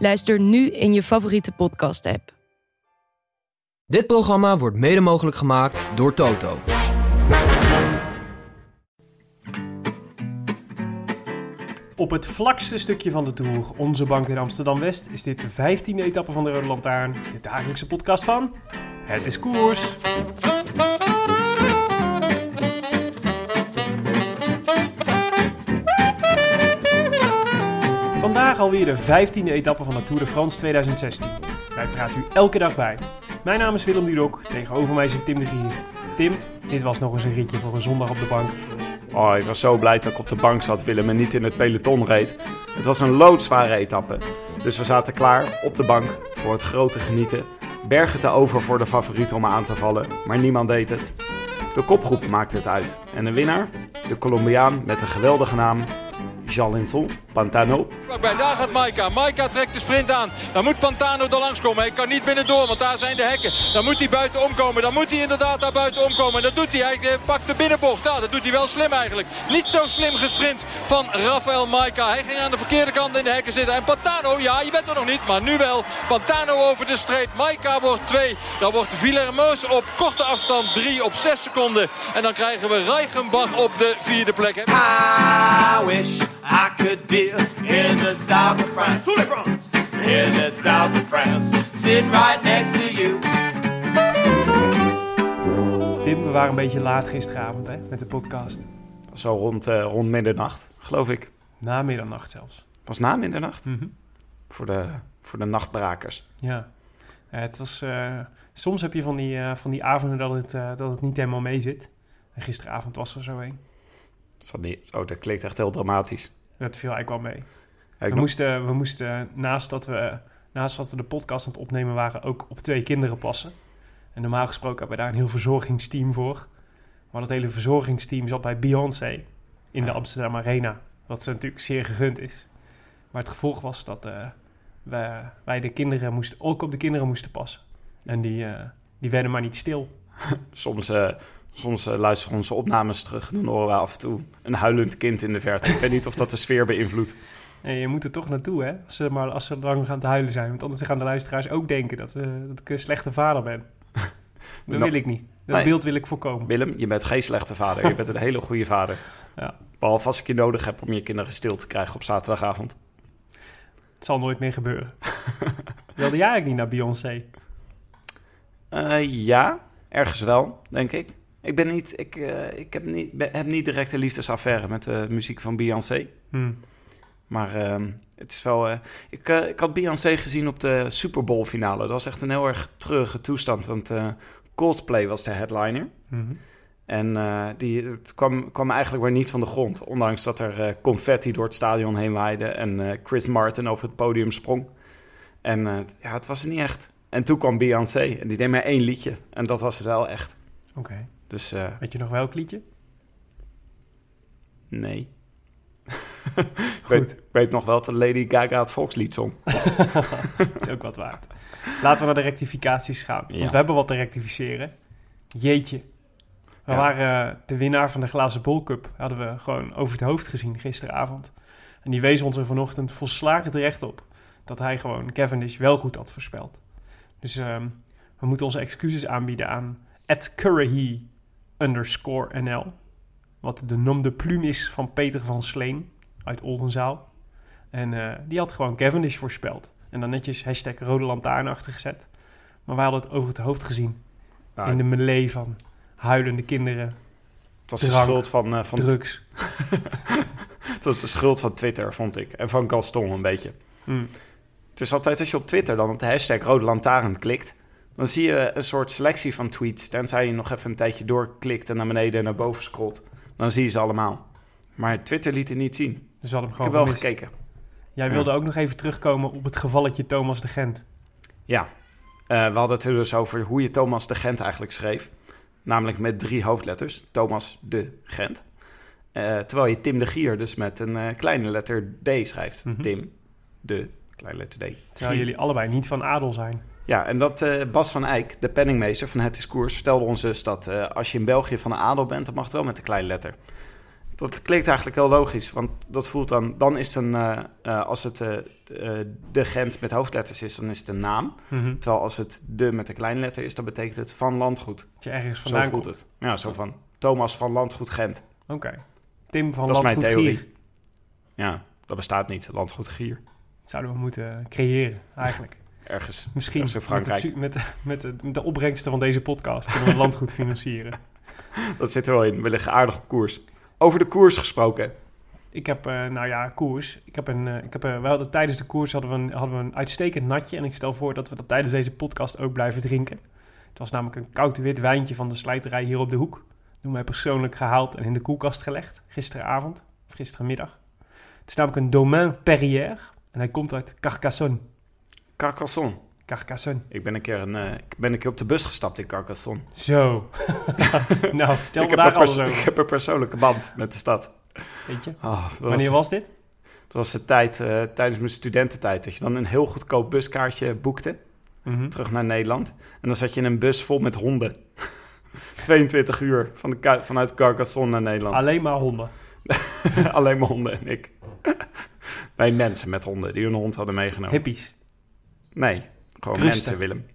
Luister nu in je favoriete podcast-app. Dit programma wordt mede mogelijk gemaakt door Toto. Op het vlakste stukje van de Tour, onze bank in Amsterdam-West, is dit de 15e etappe van de Rode Lantaarn. De dagelijkse podcast van Het is Koers. Vandaag alweer de 15e etappe van de Tour de France 2016. Wij praten u elke dag bij. Mijn naam is Willem Dudok, tegenover mij zit Tim de Gier. Tim, dit was nog eens een ritje voor een zondag op de bank. Oh, ik was zo blij dat ik op de bank zat, Willem, en niet in het peloton reed. Het was een loodzware etappe. Dus we zaten klaar op de bank voor het grote genieten. Bergen te over voor de favorieten om aan te vallen, maar niemand deed het. De kopgroep maakte het uit. En de winnaar? De Colombiaan met de geweldige naam Jalinson Pantano. Bij daar gaat Maika. Maika trekt de sprint aan. Dan moet Pantano er langs komen. Hij kan niet binnendoor, want daar zijn de hekken. Dan moet hij buiten omkomen. Dan moet hij inderdaad daar buiten omkomen. En dat doet hij. Hij eh, pakt de binnenbocht. Nou, dat doet hij wel slim eigenlijk. Niet zo slim gesprint van Rafael Maika. Hij ging aan de verkeerde kant in de hekken zitten. En Pantano, ja, je bent er nog niet, maar nu wel. Pantano over de streep. Maika wordt 2. Dan wordt Villermoos op korte afstand 3 op 6 seconden. En dan krijgen we Reichenbach op de vierde plek. I wish I could be in the south of France. In the south of France. Sitting right next to you. Tim, we waren een beetje laat gisteravond hè, met de podcast. Zo rond, eh, rond middernacht, geloof ik. Na middernacht zelfs. Was na middernacht? Mhm. Voor, de, voor de nachtbrakers. Ja. Eh, het was, eh, soms heb je van die, eh, van die avonden dat het, dat het niet helemaal mee zit. En gisteravond was er zo een. Is dat niet... Oh, dat klinkt echt heel dramatisch. Dat viel eigenlijk wel mee. Ja, We nog- moesten, we moesten naast, dat we, naast dat we de podcast aan het opnemen waren, ook op twee kinderen passen. En normaal gesproken hebben we daar een heel verzorgingsteam voor. Maar dat hele verzorgingsteam zat bij Beyoncé in de. Amsterdam Arena. Wat ze natuurlijk zeer gegund is. Maar het gevolg was dat eh, we, wij de kinderen moesten, ook op de kinderen moesten passen. En die, eh, die werden maar niet stil. Soms, eh, soms eh, luisteren onze opnames terug. Dan horen we af en toe een huilend kind in de verte. Ik weet niet of dat de sfeer beïnvloedt. En je moet er toch naartoe, hè? Als ze, maar als ze lang gaan te huilen zijn. Want anders gaan de luisteraars ook denken dat, we, dat ik een slechte vader ben. Dat Nou, wil ik niet. Dat nee. beeld wil ik voorkomen. Willem, je bent geen slechte vader. Je bent een hele goede vader. Ja. Behalve als ik je nodig heb om je kinderen stil te krijgen op zaterdagavond. Het zal nooit meer gebeuren. Wilde jij eigenlijk niet naar Beyoncé? Eh, ja, ergens wel, denk ik. Ik, ben niet, ik, eh, ik heb, niet, ben- heb niet direct een liefdesaffaire met de muziek van Beyoncé. Hm. Maar ehm, het is wel... eh, ik, eh, ik had Beyoncé gezien op de Super Bowl finale. Dat was echt een heel erg treurige toestand. Want Coldplay was de headliner. Mhm. En die, het kwam, kwam eigenlijk weer niet van de grond. Ondanks dat er confetti door het stadion heen waaide. En Chris Martin over het podium sprong. En ja, het was er niet echt. En toen kwam Beyoncé. En die deed maar één liedje. En dat was het wel echt. Oké. Dus eh, Weet je nog welk liedje? nee. ik, weet, ik weet nog wel dat Lady Gaga het volkslied zong. Dat is ook wat waard. Laten we naar de rectificaties gaan. Want we hebben wat te rectificeren. Jeetje. We Ja. waren eh, de winnaar van de Glazen Bol Cup. Hadden we gewoon over het hoofd gezien gisteravond. En die wees ons er vanochtend volslagen terecht op. Dat hij gewoon Cavendish wel goed had voorspeld. Dus ehm, we moeten onze excuses aanbieden aan Ed Currahy underscore NL. Wat de nom de plume is van Peter van Sleen uit Oldenzaal. En eh, die had gewoon Cavendish voorspeld. En dan netjes hashtag rode lantaarn achtergezet. Maar wij hadden het over het hoofd gezien. Nou, in de melee van huilende kinderen, het was de schuld van, eh, van drugs. het was de schuld van Twitter, vond ik. En van Gaston een beetje. Mm. Het is altijd als je op Twitter dan op de hashtag Rode Lantaarn klikt, dan zie je een soort selectie van tweets. Tenzij je nog even een tijdje doorklikt en naar beneden en naar boven scrolt. Dan zie je ze allemaal. Maar Twitter liet het niet zien. Dus hadden hem Ik gewoon heb wel gemist. gekeken. Jij wilde ook nog even terugkomen op het gevalletje Thomas de Gent. Ja, Eh, we hadden het er dus over hoe je Thomas de Gent eigenlijk schreef. Namelijk met drie hoofdletters. Thomas de Gent. Eh, terwijl je Tim de Gier dus met een eh, kleine letter D schrijft. Mhm. Tim de kleine letter D. Terwijl Gier. jullie allebei niet van adel zijn. Ja, en dat eh, Bas van Eyck, de penningmeester van Het is Koers, vertelde ons dus dat eh, als je in België van de adel bent, dan mag het wel met een kleine letter. Dat klinkt eigenlijk heel logisch, want dat voelt dan, dan is het een, eh, als het de Gent met hoofdletters is, dan is het een naam. Mhm. Terwijl als het de met een kleine letter is, dan betekent het van landgoed. Dat je ergens Zo vandaan voelt komt. het. Ja, zo van Thomas van landgoed Gent. Oké. Tim van dat is mijn Landgoed theorie. Gier. Ja, dat bestaat niet, landgoed Gier. Zouden we moeten creëren, eigenlijk. Ergens. Misschien Ergens in met, het Frankrijk. met, met, de, met de opbrengsten van deze podcast kunnen we een landgoed financieren. Dat zit er wel in. We liggen aardig op koers. Over de koers gesproken. Ik heb, eh, nou ja, koers. Ik heb een, eh, ik heb, eh, we hadden tijdens de koers hadden we, een, hadden we een uitstekend natje. En ik stel voor dat we dat tijdens deze podcast ook blijven drinken. Het was namelijk een koud wit wijntje van de slijterij hier op de hoek. Door mij persoonlijk gehaald en in de koelkast gelegd. Gisteravond, of gisterenmiddag. Het is namelijk een Domaine Perrier. En hij komt uit Carcassonne. Carcassonne. Carcassonne. Ik ben een keer, een, eh, ik ben een keer op de bus gestapt in Carcassonne. Zo. nou, vertel me daar alles ik heb een persoonlijke band met de stad. Weet je? Oh, dat Wanneer was, was dit? dat was de tijd eh, tijdens mijn studententijd. Dat je dan een heel goedkoop buskaartje boekte. Mhm. Terug naar Nederland. En dan zat je in een bus vol met honden. 22 uur van de, vanuit Carcassonne naar Nederland. Alleen maar honden. Alleen maar honden en ik. nee, mensen met honden die hun hond hadden meegenomen. Hippies. Nee, gewoon mensen, Willem.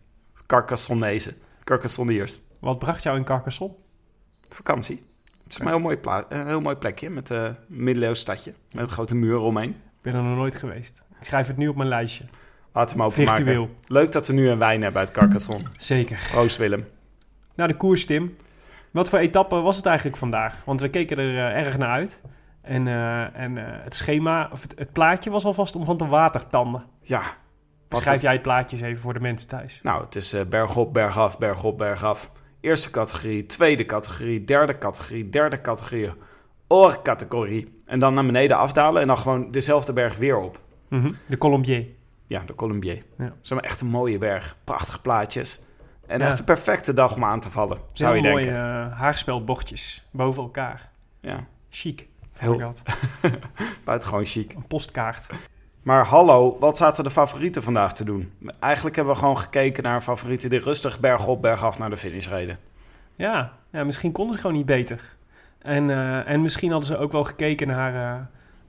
Carcassonnezen. Carcassonniers. Wat bracht jou in Carcassonne? Vakantie. Het is een heel mooi, pla- een heel mooi plekje met eh, een middeleeuws stadje. Met een grote muur omheen. Ik ben er nog nooit geweest. Ik schrijf het nu op mijn lijstje. Laten we hem. Virtueel. Leuk dat we nu een wijn hebben uit Carcassonne. Zeker. Proost Willem. Nou, de koers, Tim. Wat voor etappe was het eigenlijk vandaag? Want we keken er eh, erg naar uit. En, eh, en het schema, of het, het plaatje was alvast om van te watertanden. Ja. Beschrijf een- jij het plaatje eens even voor de mensen thuis. Nou, het is eh, bergop, bergaf, bergop, bergaf. Eerste categorie, tweede categorie, derde categorie, derde categorie, oorcategorie. En dan naar beneden afdalen en dan gewoon dezelfde berg weer op. Mhm. De Colombier. Ja, de Colombier. Ja. Maar echt een mooie berg. Prachtige plaatjes. En Ja. echt een perfecte dag om aan te vallen, zou je Heel denken. mooie eh, haarspelbochtjes boven elkaar. Ja, Chic. Heel- Heel. Buitengewoon chic. Een postkaart. Maar hallo, wat zaten de favorieten vandaag te doen? Eigenlijk hebben we gewoon gekeken naar favorieten die rustig bergop, bergaf naar de finish reden. Ja, ja misschien konden ze gewoon niet beter. En, eh, en misschien hadden ze ook wel gekeken naar, eh,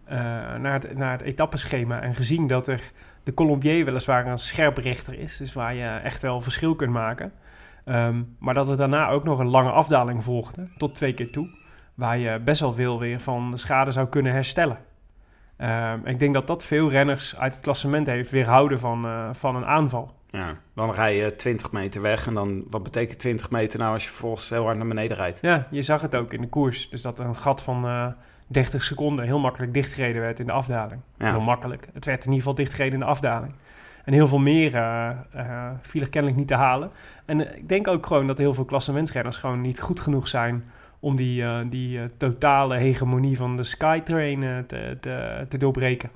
eh, naar, het, naar het etappeschema en gezien dat er de Colombier weliswaar een scherp rechter is, dus waar je echt wel verschil kunt maken. Ehm, maar dat er daarna ook nog een lange afdaling volgde, tot twee keer toe, waar je best wel veel weer van de schade zou kunnen herstellen. Ehm, ik denk dat dat veel renners uit het klassement heeft weerhouden van, eh, van een aanval. Ja, dan rij je 20 meter weg en dan, wat betekent 20 meter nou als je vervolgens heel hard naar beneden rijdt? Ja, je zag het ook in de koers. Dus dat een gat van eh 30 seconden heel makkelijk dichtgereden werd in de afdaling. Ja. Heel makkelijk. Het werd in ieder geval dichtgereden in de afdaling. En heel veel meer eh, viel er kennelijk niet te halen. En ik denk ook gewoon dat heel veel klassementsrenners gewoon niet goed genoeg zijn om die, eh, die eh, totale hegemonie van de Skytrain eh, te, te, te doorbreken.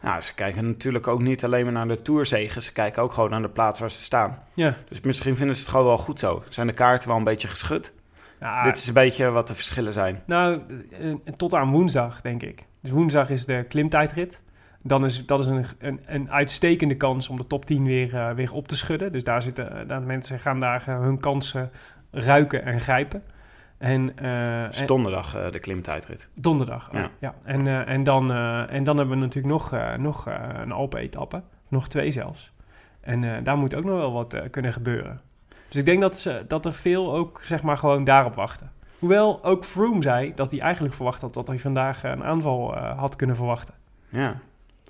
Nou, ze kijken natuurlijk ook niet alleen maar naar de tourzegen, ze kijken ook gewoon naar de plaats waar ze staan. Ja, Dus misschien vinden ze het gewoon wel goed zo. Zijn de kaarten wel een beetje geschud? ja Dit is een beetje wat de verschillen zijn. Nou, tot aan woensdag, denk ik. Dus woensdag is de klimtijdrit. Dan is dat is een, een, een uitstekende kans om de top 10 weer, weer op te schudden. Dus daar zitten daar mensen gaan daar hun kansen ruiken en grijpen. En, Dus donderdag eh, de klimtijdrit. donderdag. oh, Ja. ja. En, eh, en, dan, en dan hebben we natuurlijk nog, nog een Alpen-etappe. Nog twee zelfs. En daar moet ook nog wel wat kunnen gebeuren. Dus ik denk dat, ze, dat er veel ook zeg maar gewoon daarop wachten. Hoewel ook Froome zei dat hij eigenlijk verwacht had dat hij vandaag een aanval had kunnen verwachten. Ja.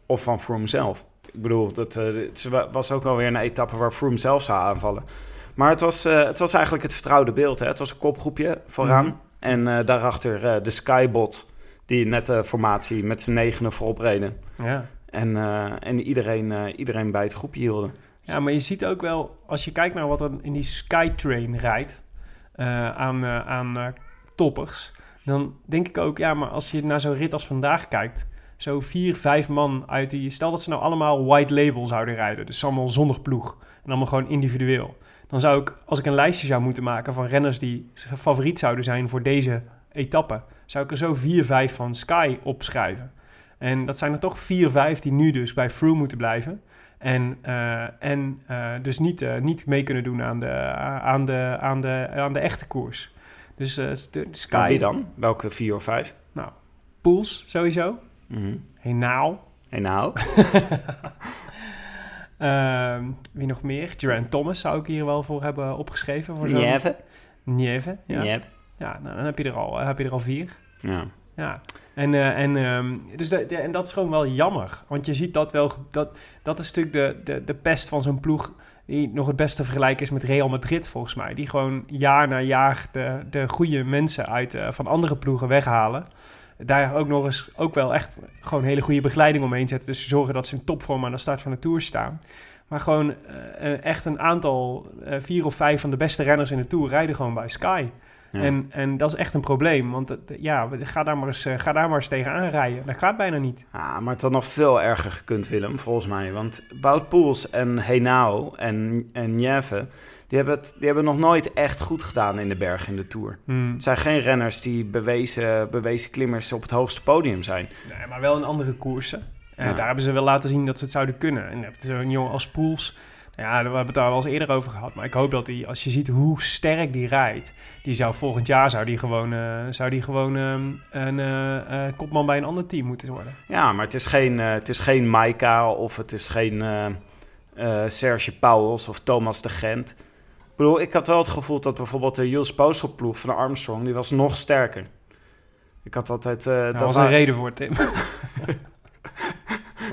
Of van Froome zelf. Ik bedoel, dat, het was ook alweer een etappe waar Froome zelf zou aanvallen. Maar het was, eh, het was eigenlijk het vertrouwde beeld. Hè? Het was een kopgroepje vooraan. Mhm. En eh, daarachter eh, de Skybot, die net de formatie met z'n negenen voorop reden. Ja. En, en iedereen, iedereen bij het groepje hielden. ja, maar je ziet ook wel, als je kijkt naar wat er in die Skytrain rijdt aan, aan toppers, dan denk ik ook, ja, maar als je naar zo'n rit als vandaag kijkt, zo vier, vijf man uit die... Stel dat ze nou allemaal white label zouden rijden. Dus allemaal zonder ploeg. En allemaal gewoon individueel. Dan zou ik, als ik een lijstje zou moeten maken van renners die favoriet zouden zijn voor deze etappe, zou ik er zo vier, vijf van Sky opschrijven. En dat zijn er toch vier, vijf die nu dus bij Froome moeten blijven. En, eh, en eh, dus niet, eh, niet mee kunnen doen aan de, aan de, aan de, aan de echte koers. Dus de, Sky... Wie dan? Welke vier of vijf? Nou, Pools sowieso. Mhm. Henao. En nou? Ehm, wie nog meer? Geraint Thomas zou ik hier wel voor hebben opgeschreven. Voor Nieve? Nieve, ja. Nieve. Ja, nou, dan heb je er al, heb je er al vier. Ja. Ja, en, eh, en, ehm, dus de, de- en dat is gewoon wel jammer. Want je ziet dat wel, dat, dat is natuurlijk de, de, de pest van zo'n ploeg die nog het beste te vergelijken is met Real Madrid volgens mij. Die gewoon jaar na jaar de, de goede mensen uit, eh, van andere ploegen weghalen. Daar ook nog eens ook wel echt gewoon hele goede begeleiding omheen zetten. Dus zorgen dat ze in topvorm aan de start van de Tour staan. Maar gewoon eh, eh, echt een aantal, eh, vier of vijf van de beste renners in de Tour rijden gewoon bij Sky. Ja. En, en dat is echt een probleem. Want ja, ga daar, maar eens, ga daar maar eens tegenaan rijden. Dat gaat bijna niet. Ah, maar het had nog veel erger gekund, Willem, volgens mij. Want Bout Poels en Henao en, en Nieve, die hebben, het, die hebben nog nooit echt goed gedaan in de berg in de Tour. Hmm. Het zijn geen renners die bewezen, bewezen klimmers op het hoogste podium zijn. Nee, maar wel in andere koersen. En Ja. daar hebben ze wel laten zien dat ze het zouden kunnen. En heb je zo'n jongen als Poels. Nou Ja, we hebben het daar wel eens eerder over gehad. Maar ik hoop dat hij, als je ziet hoe sterk die rijdt... die zou volgend jaar zou die gewoon, eh, zou die gewoon ehm, een eh, eh, kopman bij een ander team moeten worden. Ja, maar het is geen, het is geen Maika of het is geen Serge Pauwels of Thomas de Gent. Ik bedoel, ik had wel het gevoel dat bijvoorbeeld de Jules Posel ploeg van Armstrong, die was nog sterker. Ik had altijd... eh, Daar dat was een reden voor, Tim.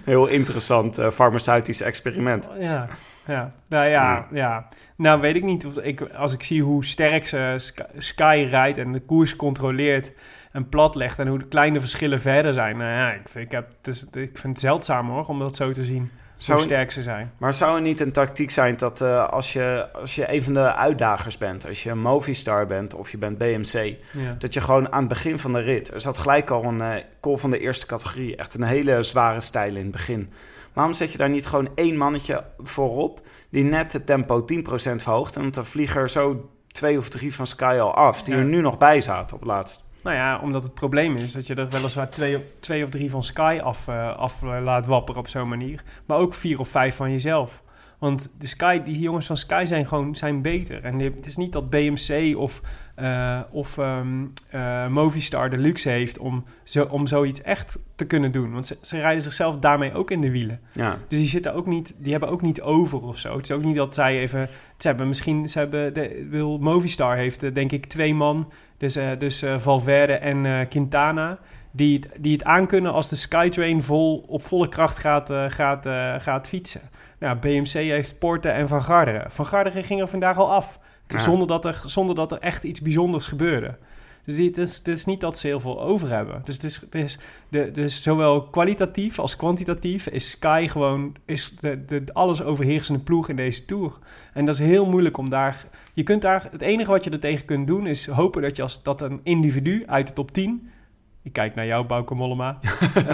heel interessant eh, farmaceutisch experiment. Ja, ja. Nou ja, ja. Nou weet ik niet. Of ik, als ik zie hoe sterk ze Sky, Sky rijdt en de koers controleert en platlegt... en hoe de kleine verschillen verder zijn. Nou ja, ik vind, ik heb, het is, ik vind het zeldzaam hoor, om dat zo te zien. Zou- sterk ze zijn. Maar zou er niet een tactiek zijn dat eh, als, je, als je een van de uitdagers bent, als je een Movistar bent of je bent BMC, Ja. dat je gewoon aan het begin van de rit, er zat gelijk al een eh call van de eerste categorie, echt een hele zware stijl in het begin. Waarom zet je daar niet gewoon één mannetje voorop die net het tempo 10% verhoogt en dan vliegen er zo twee of drie van Sky al af, die Ja. er nu nog bij zaten op het laatst. Nou ja, omdat het probleem is dat je er weliswaar twee, twee of drie van Sky af, eh, af eh, laat wapperen op zo'n manier. Maar ook vier of vijf van jezelf. Want de Sky, die jongens van Sky zijn gewoon zijn beter. En het is niet dat BMC of, eh, of ehm, eh, Movistar de luxe heeft om, zo, om zoiets echt te kunnen doen. Want ze, ze rijden zichzelf daarmee ook in de wielen. Ja. Dus die zitten ook niet, die hebben ook niet over of zo. Het is ook niet dat zij even, ze hebben misschien, ze hebben, de, wil Movistar heeft eh, denk ik twee man, dus, dus Valverde en Quintana, die het, die het aankunnen als de Skytrain vol, op volle kracht gaat, gaat, gaat fietsen. Nou, BMC heeft Porte en Van Garderen. Van Garderen ging er vandaag al af, Ja. zonder, dat er, zonder dat er echt iets bijzonders gebeurde. Dus het is, het is niet dat ze heel veel over hebben. Dus het is, het is de, dus zowel kwalitatief als kwantitatief is Sky gewoon is de, de, de alles overheersende ploeg in deze tour. En dat is heel moeilijk om daar. Je kunt daar. Het enige wat je er tegen kunt doen is hopen dat je als dat een individu uit de top 10. Ik kijk naar jou, Bauke Mollema.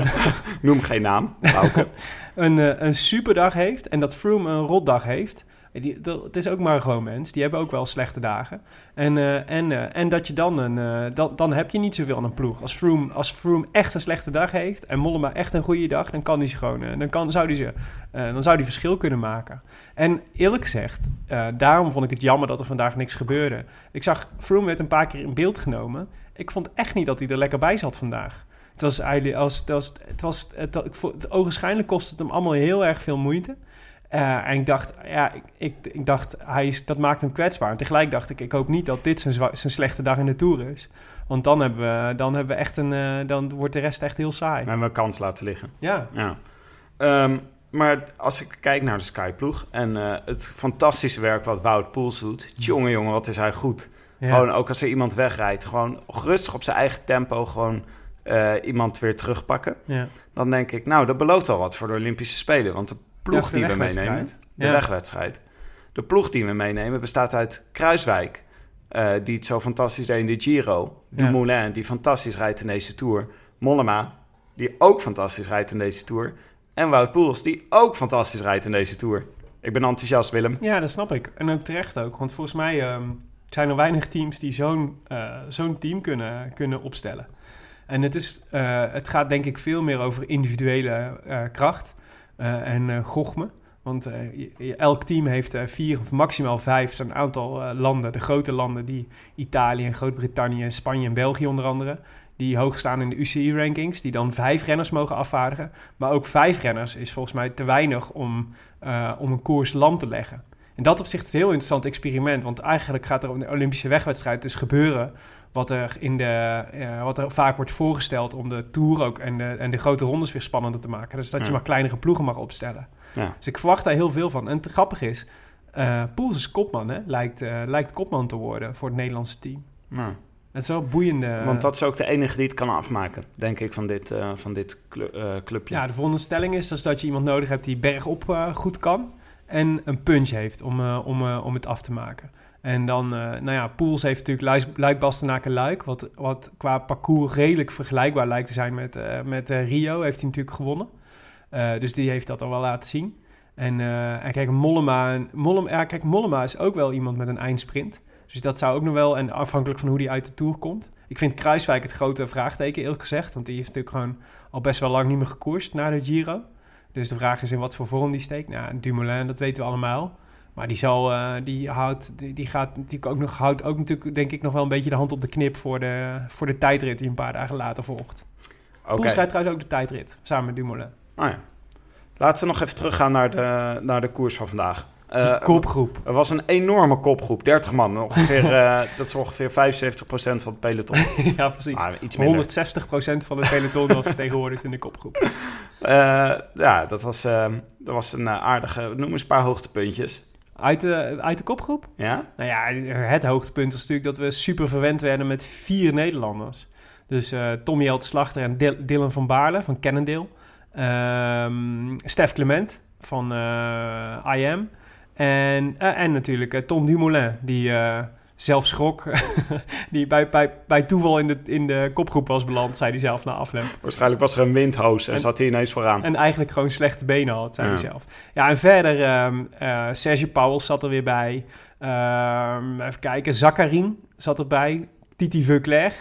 Noem geen naam, Bouke. een, eh, een superdag heeft en dat Froome een rotdag heeft. Eh, Die, het is ook maar gewoon mens. Die hebben ook wel slechte dagen. En, eh, en, eh, en dat je dan een... eh, dan, dan heb je niet zoveel aan een ploeg. Als Froome, als Froome echt een slechte dag heeft... en Mollema echt een goede dag... dan kan hij ze gewoon... eh, dan, kan, zou die ze, eh, dan zou die verschil kunnen maken. En eerlijk gezegd... eh, daarom vond ik het jammer dat er vandaag niks gebeurde. Ik zag... Froome werd een paar keer in beeld genomen. Ik vond echt niet dat hij er lekker bij zat vandaag. Het was eigenlijk als het was, het was het, het, ogenschijnlijk kostte het hem allemaal heel erg veel moeite. Eh, en ik dacht, ja, ik, ik, ik dacht, hij is, dat maakt hem kwetsbaar. En tegelijk dacht ik, ik hoop niet dat dit zijn, zijn slechte dag in de tour is. Want dan hebben we, dan hebben we echt een, eh, dan wordt de rest echt heel saai. We hebben een kans laten liggen. Ja, Ja. Ehm, maar als ik kijk naar de Skyploeg en eh, het fantastische werk wat Wout Poels doet. Jongen, jongen, wat is hij goed. ja. Gewoon ook als er iemand wegrijdt, gewoon rustig op zijn eigen tempo gewoon iemand weer terugpakken. ja. Dan denk ik, nou, dat belooft al wat voor de Olympische Spelen. Want de ploeg die we meenemen, de wegwedstrijd. De ploeg die we meenemen bestaat uit Kruiswijk, eh, die het zo fantastisch deed in de Giro. Dumoulin, die fantastisch rijdt in deze Tour. Mollema, die ook fantastisch rijdt in deze Tour. En Wout Poels, die ook fantastisch rijdt in deze Tour. Ik ben enthousiast, Willem. Ja, dat snap ik. En ook terecht ook. Want volgens mij ehm, zijn er weinig teams die zo'n eh, zo'n team kunnen, kunnen opstellen. En het, is, eh, het gaat denk ik veel meer over individuele kracht en eh gochme. Want eh, elk team heeft eh, vier of maximaal vijf zo'n aantal eh, landen. De grote landen die Italië Groot-Brittannië, Spanje en België onder andere. Die hoog staan in de UCI-rankings. Die dan vijf renners mogen afvaardigen. Maar ook vijf renners is volgens mij te weinig om, eh, om een koers land te leggen. In dat opzicht is het een heel interessant experiment. Want eigenlijk gaat er op de Olympische wegwedstrijd dus gebeuren... wat er, in de, eh, wat er vaak wordt voorgesteld om de Tour ook... en de, en de grote rondes weer spannender te maken. Dus dat je Ja. maar kleinere ploegen mag opstellen. Ja. Dus ik verwacht daar heel veel van. En het grappige is... eh Poels is kopman, hè? Lijkt, eh, lijkt kopman te worden voor het Nederlandse team. Nou, Het is wel een boeiende... want dat is ook de enige die het kan afmaken, denk ik, van dit, van dit clu- clubje. Ja, de volgende stelling is dus dat je iemand nodig hebt die bergop goed kan en een punch heeft om, eh, om, eh, om het af te maken. En dan, eh, nou ja, Poels heeft natuurlijk Luik, Bastenaken Luik, wat, wat qua parcours redelijk vergelijkbaar lijkt te zijn met, met Rio, heeft hij natuurlijk gewonnen. Dus die heeft dat al wel laten zien. En, en kijk, Mollema, ja, kijk, Mollema is ook wel iemand met een eindsprint. Dus dat zou ook nog wel, en afhankelijk van hoe die uit de Tour komt. Ik vind Kruiswijk het grote vraagteken, eerlijk gezegd. Want die heeft natuurlijk gewoon al best wel lang niet meer gekoerst na de Giro. Dus de vraag is in wat voor vorm die steekt. Nou, Dumoulin, dat weten we allemaal. Maar die, zal, eh, die, houdt, die, die gaat natuurlijk ook nog, houdt ook natuurlijk, denk ik, nog wel een beetje de hand op de knip voor de, voor de tijdrit die een paar dagen later volgt. Oké. Poels rijdt trouwens ook de tijdrit, samen met Dumoulin. Nou ja. Laten we nog even teruggaan naar de, naar de koers van vandaag. Eh, Kopgroep. er was een enorme kopgroep, 30 man. Ongeveer, eh, dat is ongeveer 75% van het peloton. ja, precies. Ah, iets minder. 160% van het peloton was vertegenwoordigd in de kopgroep. Eh, ja, dat was, eh, dat was een eh, aardige... Noem eens een paar hoogtepuntjes. Uit de, uit de kopgroep? Ja? Nou ja, het hoogtepunt was natuurlijk dat we super verwend werden met vier Nederlanders. Dus eh Tommy Elt Slachter en Dil- Dylan van Baarle van Cannondale. Ehm Stef Clement van eh IM. En, en natuurlijk Tom Dumoulin, die zelf schrok. die bij, bij, bij toeval in de, in de kopgroep was beland, zei hij zelf na afloop. Waarschijnlijk was er een windhoos en, En- zat hij ineens vooraan. En eigenlijk gewoon slechte benen had, zei Ja. hij zelf. Ja, en verder, ehm eh Serge Pauwels zat er weer bij. Ehm, even kijken, Zakharin zat erbij. Titi Veuclair.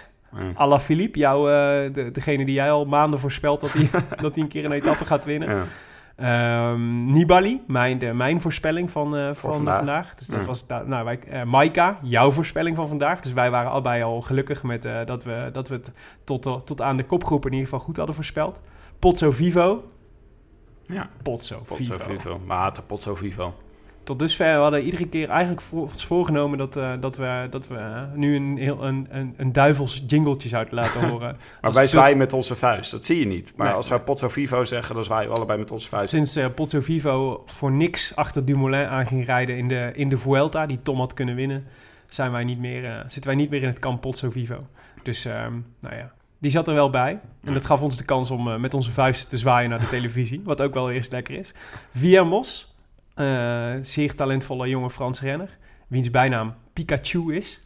Ala Philippe, jou, eh, de, degene die jij al maanden voorspelt dat hij, dat hij een keer een etappe gaat winnen. Ja. Ehm, Nibali, mijn, de, mijn voorspelling van, eh, van vandaag. vandaag. Dus dat Ja. was, nou, wij, eh, Maika, jouw voorspelling van vandaag. Dus wij waren allebei al gelukkig met, eh, dat, we, dat we het tot, tot aan de kopgroep in ieder geval goed hadden voorspeld. Potso Vivo. Ja. Potso, Potso Vivo. Vivo. Mater Potso Vivo. Tot dusver we hadden iedere keer eigenlijk voor, ons voorgenomen dat, eh, dat we, dat we eh, nu een, heel, een, een, een duivels jingletje zouden laten horen. Maar wij zwaaien met onze vuist. Dat zie je niet. Maar Nee, als wij Potso Vivo zeggen, dan zwaaien we allebei met onze vuist. Sinds eh Potso Vivo voor niks achter Dumoulin aan ging rijden in de, in de Vuelta, die Tom had kunnen winnen, zijn wij niet meer, zitten wij niet meer in het kamp Potso Vivo. Dus, ehm, nou ja, die zat er wel bij. En dat gaf ons de kans om met onze vuisten te zwaaien naar de televisie, wat ook wel eerst lekker is. Viermos, eh zeer talentvolle jonge Franse renner, wiens bijnaam Pikachu is.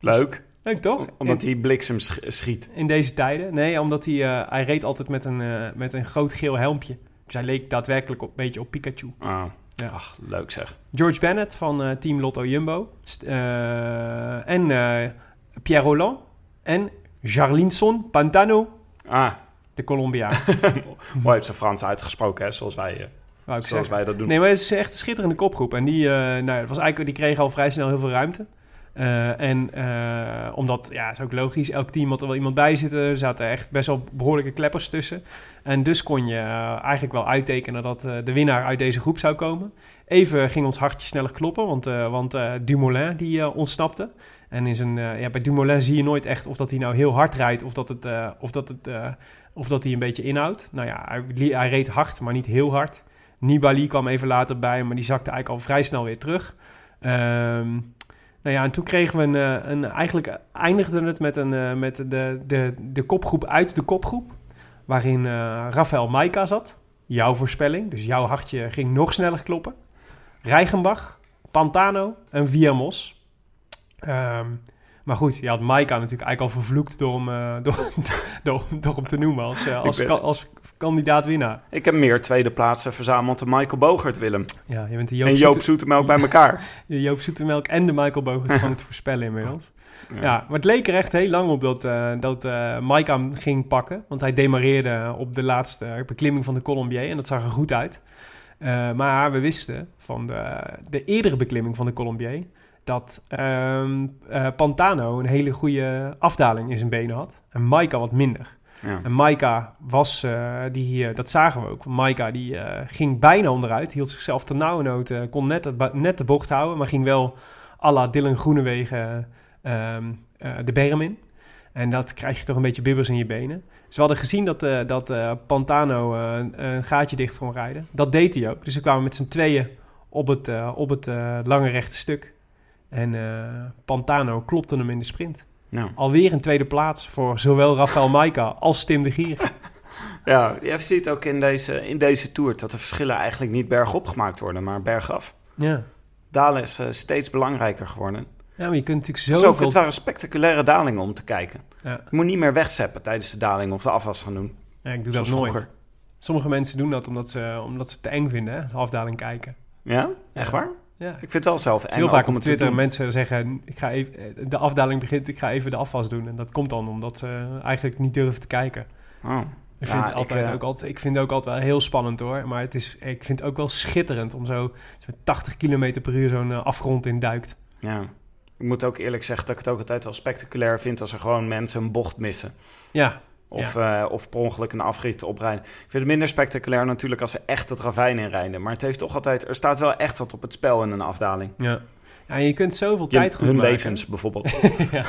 Leuk. Leuk toch? Omdat hij bliksem sch- schiet. in deze tijden. Nee, omdat hij, eh, hij reed altijd met een, eh, met een groot geel helmpje. Dus hij leek daadwerkelijk op, een beetje op Pikachu. Ah, Ja. Ach, leuk zeg. George Bennett van Team Lotto Jumbo. En Pierre Roland. En Jarlinson Pantano, Ah, de Colombiaan. mooi heeft ze Frans uitgesproken, hè, zoals wij, wou ik zoals zeggen. wij dat doen. Nee, maar het is echt een schitterende kopgroep. En die, eh, nou, het was eigenlijk, die kregen al vrij snel heel veel ruimte. Eh, en eh, omdat, ja, is ook logisch, elk team had er wel iemand bij zitten. Er zaten echt best wel behoorlijke kleppers tussen. En dus kon je eigenlijk wel uittekenen dat de winnaar uit deze groep zou komen. Even ging ons hartje sneller kloppen, want, want Dumoulin die ontsnapte. En in zijn, ja, bij Dumoulin zie je nooit echt of dat hij nou heel hard rijdt of dat, het, of dat, het, of dat hij een beetje inhoudt. Nou ja, hij, hij reed hard, maar niet heel hard. Nibali kwam even later bij, maar die zakte eigenlijk al vrij snel weer terug. Ehm, nou ja, en toen kregen we een, eh, een eigenlijk eindigde het met, een, eh, met de, de, de kopgroep uit de kopgroep, waarin eh Rafael Maika zat. Jouw voorspelling, dus jouw hartje ging nog sneller kloppen. Reichenbach, Pantano en Viamos. Ehm, Maar goed, je had Maika natuurlijk eigenlijk al vervloekt door hem, eh, door, door, door hem te noemen als, eh, als, Ik ben- ka- als kandidaat winnaar. Ik heb meer tweede plaatsen verzameld dan Michael Bogert, Willem. Ja, je bent de Joop, en Joop Zoete- Zoetemelk bij elkaar. de Joop Zoetemelk en de Michael Bogert van het voorspellen inmiddels. Ja. maar het leek er echt heel lang op dat, eh dat Mike hem ging pakken. Want hij demareerde op de laatste beklimming van de Colombier en dat zag er goed uit. Maar we wisten van de, de eerdere beklimming van de Colombier... dat ehm, eh, Pantano een hele goede afdaling in zijn benen had. En Maika wat minder. Ja. En Maika was, eh, die, eh, dat zagen we ook. Maika die ging bijna onderuit, hield zichzelf nauwernood, eh, kon net, het net de bocht houden, maar ging wel à la Dylan Groenewegen ehm, eh, de berm in. En dat krijg je toch een beetje bibbers in je benen. Dus we hadden gezien dat, dat Pantano een gaatje dicht kon rijden. Dat deed hij ook. Dus we kwamen met z'n tweeën op het, op het lange rechte stuk. En eh, Pantano klopte hem in de sprint. Ja. Alweer een tweede plaats voor zowel Rafael Maika als Tim de Gier. ja, je ziet ook in deze, in deze Tour dat de verschillen eigenlijk niet bergop gemaakt worden, maar bergaf. Ja. Dalen is eh, steeds belangrijker geworden. ja, maar je kunt natuurlijk Zo, zoveel... het waren spectaculaire dalingen om te kijken. Ja. Je moet niet meer wegzeppen tijdens de daling of de afwas gaan doen. Ja, ik doe dat nooit. vroeger. Sommige mensen doen dat omdat ze, omdat ze het te eng vinden, hè? de afdaling kijken. Ja? Echt waar? Ja. Ik vind het wel zelf eng Heel vaak om op Twitter mensen zeggen, ik ga even, de afdaling begint, ik ga even de afwas doen. En dat komt dan omdat ze eigenlijk niet durven te kijken. Oh. Ik Ja, vind, het altijd eh, ook altijd, ik vind het ook altijd wel heel spannend hoor. Maar het is, ik vind het ook wel schitterend om zo, zo 80 km per uur zo'n eh, afgrond in duikt. Ja. Ik moet ook eerlijk zeggen dat ik het ook altijd wel spectaculair vind als er gewoon mensen een bocht missen. Ja, Of, eh, of per ongeluk een afrit oprijden. Ik vind het minder spectaculair natuurlijk als ze echt het ravijn inrijden. Maar het heeft toch altijd, er staat wel echt wat op het spel in een afdaling. ja. ja en je kunt zoveel Je- tijd goed hun maken. levens bijvoorbeeld. ja.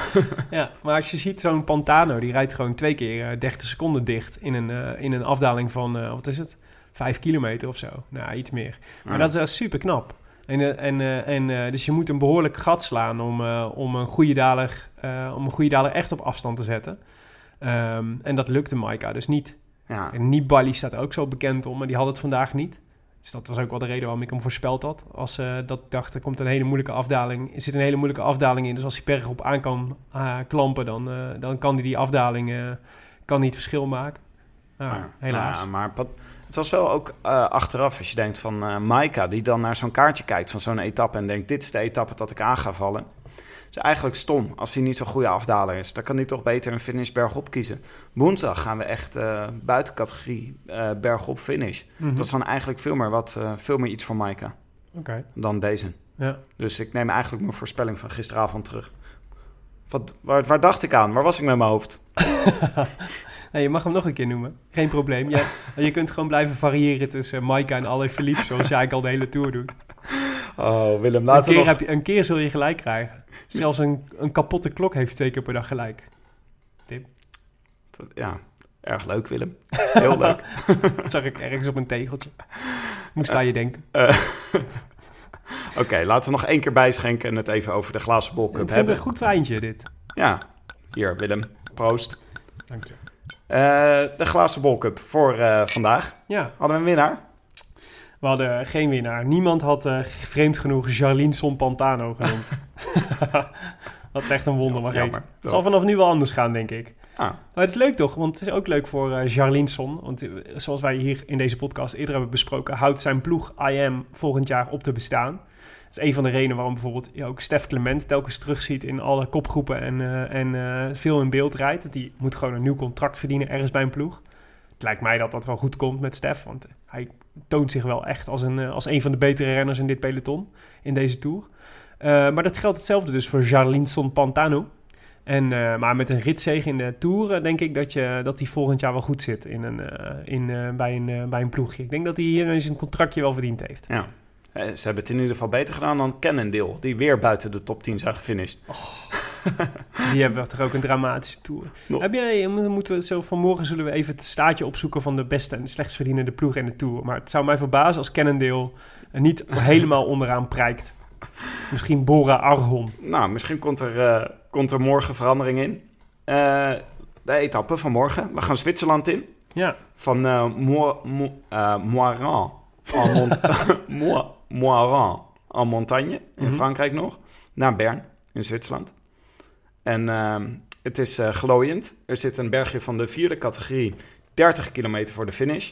ja, maar als je ziet zo'n Pantano, die rijdt gewoon twee keer eh, 30 seconden dicht in een, eh, in een afdaling van, wat is het? Vijf kilometer of zo. Nou, iets meer. Maar Ja. dat is wel super knap. En, en, en, dus je moet een behoorlijk gat slaan om, om, een goede daler, om een goede daler echt op afstand te zetten. Ehm, en dat lukte Maika dus niet. Ja. En Nibali staat ook zo bekend om, maar die had het vandaag niet. Dus dat was ook wel de reden waarom ik hem voorspeld had. Als eh dat dacht, er komt een hele moeilijke afdaling. Er zit een hele moeilijke afdaling in. Dus als hij bergop aan kan eh, klampen, dan, eh, dan kan hij die afdaling kan niet verschil maken. Nou, Maar- helaas. Ja, maar het was wel ook achteraf, als je denkt van Maika, die dan naar zo'n kaartje kijkt van zo'n etappe en denkt: dit is de etappe dat ik aan ga vallen. Is eigenlijk stom als hij niet zo'n goede afdaler is. Dan kan hij toch beter een finish bergop kiezen. Woensdag gaan we echt eh buiten categorie eh, bergop finish. Mhm. Dat is dan eigenlijk veel meer, wat, eh, veel meer iets voor Maika dan deze. ja. Dus ik neem eigenlijk mijn voorspelling van gisteravond terug. Wat, waar, waar dacht ik aan? Waar was ik met mijn hoofd? Je mag hem nog een keer noemen. Geen probleem. Je, je kunt gewoon blijven variëren tussen Maika en Alain Philippe, zoals jij eigenlijk al de hele tour doet. Oh, Willem, Een laten we keer, nog... heb je, een keer zul je gelijk krijgen. Zelfs een, een kapotte klok heeft twee keer per dag gelijk. Ja, erg leuk, Willem. Heel leuk. Dat zag ik ergens op een tegeltje. Moest aan je denken. Eh, Oké, laten we nog één keer bijschenken en het even over de glazen bol vind het hebben. een goed wijntje, dit. Ja, hier Willem, proost. Dank je. Eh, de glazen bol cup voor eh, vandaag. Ja, Hadden we een winnaar? We hadden geen winnaar. Niemand had eh, vreemd genoeg Jarlien Son Pantano genoemd. Wat echt een wonder mag. Het zal vanaf nu wel anders gaan, denk ik. Ah, Maar het is leuk toch? Want het is ook leuk voor eh Jarlien Son. Want eh, zoals wij hier in deze podcast eerder hebben besproken... houdt zijn ploeg IM volgend jaar op te bestaan. Dat is een van de redenen waarom bijvoorbeeld je ook Stef Clement telkens terugziet in alle kopgroepen en, eh, en eh, veel in beeld rijdt. Want die moet gewoon een nieuw contract verdienen ergens bij een ploeg. Het lijkt mij dat dat wel goed komt met Stef, want hij toont zich wel echt als een, eh, als een van de betere renners in dit peloton, in deze Tour. Eh, maar dat geldt hetzelfde dus voor Jarlinson Pantano. En, eh, maar met een ritzege in de Tour denk ik dat, je, dat hij volgend jaar wel goed zit in een, in, bij, een, bij een ploegje. Ik denk dat hij hier zijn contractje wel verdiend heeft. ja. Ze hebben het in ieder geval beter gedaan dan Cannondale, die weer buiten de top 10 zijn gefinished. Die hebben toch ook een dramatische Tour. No. Heb jij, moeten we zo vanmorgen zullen we even het staatje opzoeken van de beste en slechtst verdienende ploeg in de Tour. Maar het zou mij verbazen als Cannondale niet helemaal onderaan prijkt. Misschien Bora Argon. Nou, misschien komt er, eh, komt er morgen verandering in. Eh, de etappe van morgen. We gaan Zwitserland in. Ja, Van eh Mo- Mo- eh, Moiran. Mo- Moiran en Montagne in Mhm. Frankrijk nog. Naar Bern in Zwitserland. En ehm, het is eh, glooiend. Er zit een bergje van de vierde categorie, 30 kilometer voor de finish.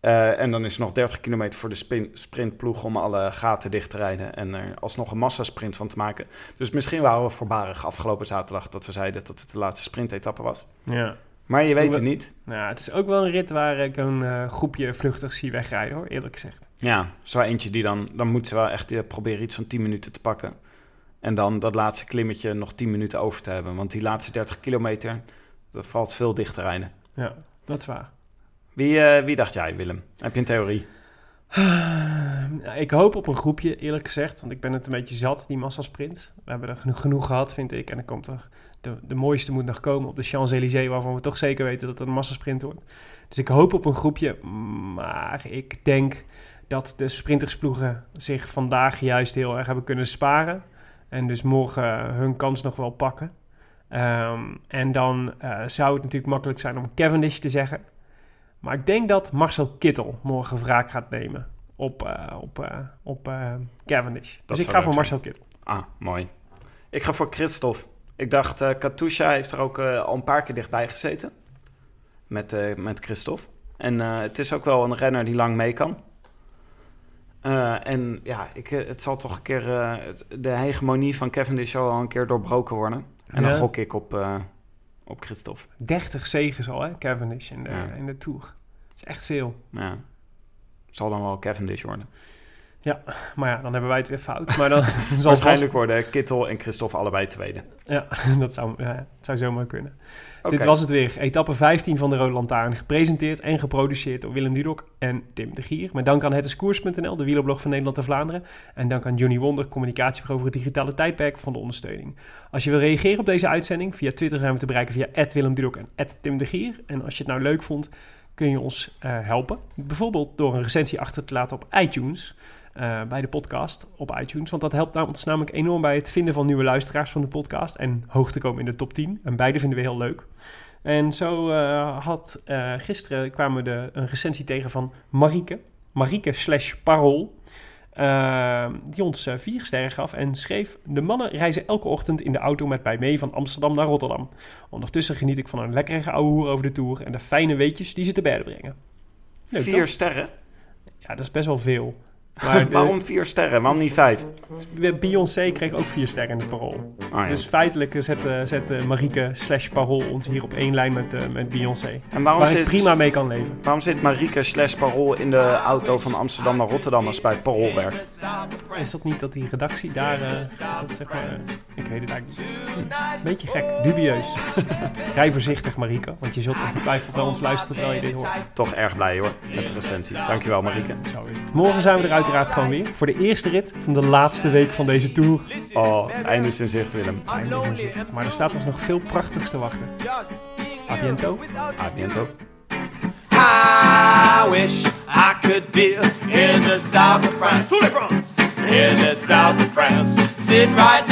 Eh, en dan is er nog 30 kilometer voor de spin- sprintploeg om alle gaten dicht te rijden en er alsnog een massasprint van te maken. Dus misschien waren we voorbarig afgelopen zaterdag dat we zeiden dat het de laatste sprintetappe was. Ja. Maar je weet We- het niet. Nou, het is ook wel een rit waar ik een eh, groepje vluchtig zie wegrijden, hoor, eerlijk gezegd. Ja, zo eentje die dan, dan moeten ze wel echt proberen iets van 10 minuten te pakken. En dan dat laatste klimmetje nog 10 minuten over te hebben. Want die laatste 30 kilometer, dat valt veel dicht te rijden. Ja, dat is waar. Wie, eh, wie dacht jij, Willem? Heb je een theorie? Ik hoop op een groepje, eerlijk gezegd. Want ik ben het een beetje zat, die massasprint. We hebben er genoeg, genoeg gehad, vind ik. En dan komt er... De, de mooiste moet nog komen op de Champs-Élysées... waarvan we toch zeker weten dat het een massasprint wordt. Dus ik hoop op een groepje. Maar ik denk dat de sprintersploegen zich vandaag juist heel erg hebben kunnen sparen. En dus morgen hun kans nog wel pakken. Ehm, en dan eh, zou het natuurlijk makkelijk zijn om Cavendish te zeggen. Maar ik denk dat Marcel Kittel morgen wraak gaat nemen op, eh, op, eh, op Cavendish. dus ik ga voor zijn. Marcel Kittel. Ah, mooi. Ik ga voor Christophe. Ik dacht, eh Katusha heeft er ook al een paar keer dichtbij gezeten. Met, met Christophe. En het is ook wel een renner die lang mee kan. Eh, en ja, ik, eh, het zal toch een keer... eh, de hegemonie van Cavendish zal wel een keer doorbroken worden. En dan gok ik op, op Christophe. 30 zegens al, hè, Cavendish in de, Ja. in de Tour. Dat is echt veel. Ja. Het zal dan wel Cavendish worden. Maar ja, dan hebben wij het weer fout. Maar dan zal Waarschijnlijk worden Kittel en Christophe allebei tweede. Ja, dat zou, ja, het zou zomaar kunnen. Dit was het weer. Etappe 15 van de Rode Lantaarn. Gepresenteerd en geproduceerd door Willem Dudok en Tim de Gier. Met dank aan hetiskoers.nl, de wielerblog van Nederland en Vlaanderen. En dank aan Johnny Wonder, communicatiebureau voor het digitale tijdperk van de ondersteuning. Als je wil reageren op deze uitzending, via Twitter zijn we te bereiken via Willem Dudok en Tim de Gier. En als je het nou leuk vond, kun je ons eh, helpen. Bijvoorbeeld door een recensie achter te laten op iTunes. Eh, bij de podcast op iTunes. Want dat helpt nou- ons namelijk enorm bij het vinden van nieuwe luisteraars van de podcast. En hoog te komen in de top 10. En beide vinden we heel leuk. En zo eh, had eh, gisteren kwamen we de, een recensie tegen van Marieke. Marieke slash Parool. eh, die ons vier sterren gaf en schreef... De mannen reizen elke ochtend in de auto met mij mee van Amsterdam naar Rotterdam. Ondertussen geniet ik van een lekkere ouwe hoer over de Tour... en de fijne weetjes die ze te berden brengen. Leuk, Vier toch? sterren? Ja, dat is best wel veel. Maar de- Waarom vier sterren? Waarom niet vijf? Beyoncé kreeg ook vier sterren in het parool. Ah, ja. Dus feitelijk zet, eh, zet eh, Marieke slash parool ons hier op één lijn met, eh, met Beyoncé. en waarom Waar ik zit, prima mee kan leven. waarom zit Marieke slash Parool in de auto van Amsterdam naar Rotterdam als bij Parool werkt? Is dat niet dat die redactie daar, eh, dat zeg maar, ik weet het eigenlijk niet. Beetje gek, dubieus. Rij voorzichtig Marieke, want je zult ongetwijfeld bij ons luisteren terwijl je dit hoort. Toch erg blij hoor, met de recensie. Dankjewel Marieke. Zo is het. Morgen zijn we er uiteraard gewoon weer voor de eerste rit van de laatste week van deze Tour. Oh, het einde is in zicht Willem. Einde is in zicht. Maar er staat ons nog veel prachtigs te wachten. A biento. A biento. I wish I could be in the south of France. In the south of France. Sitting right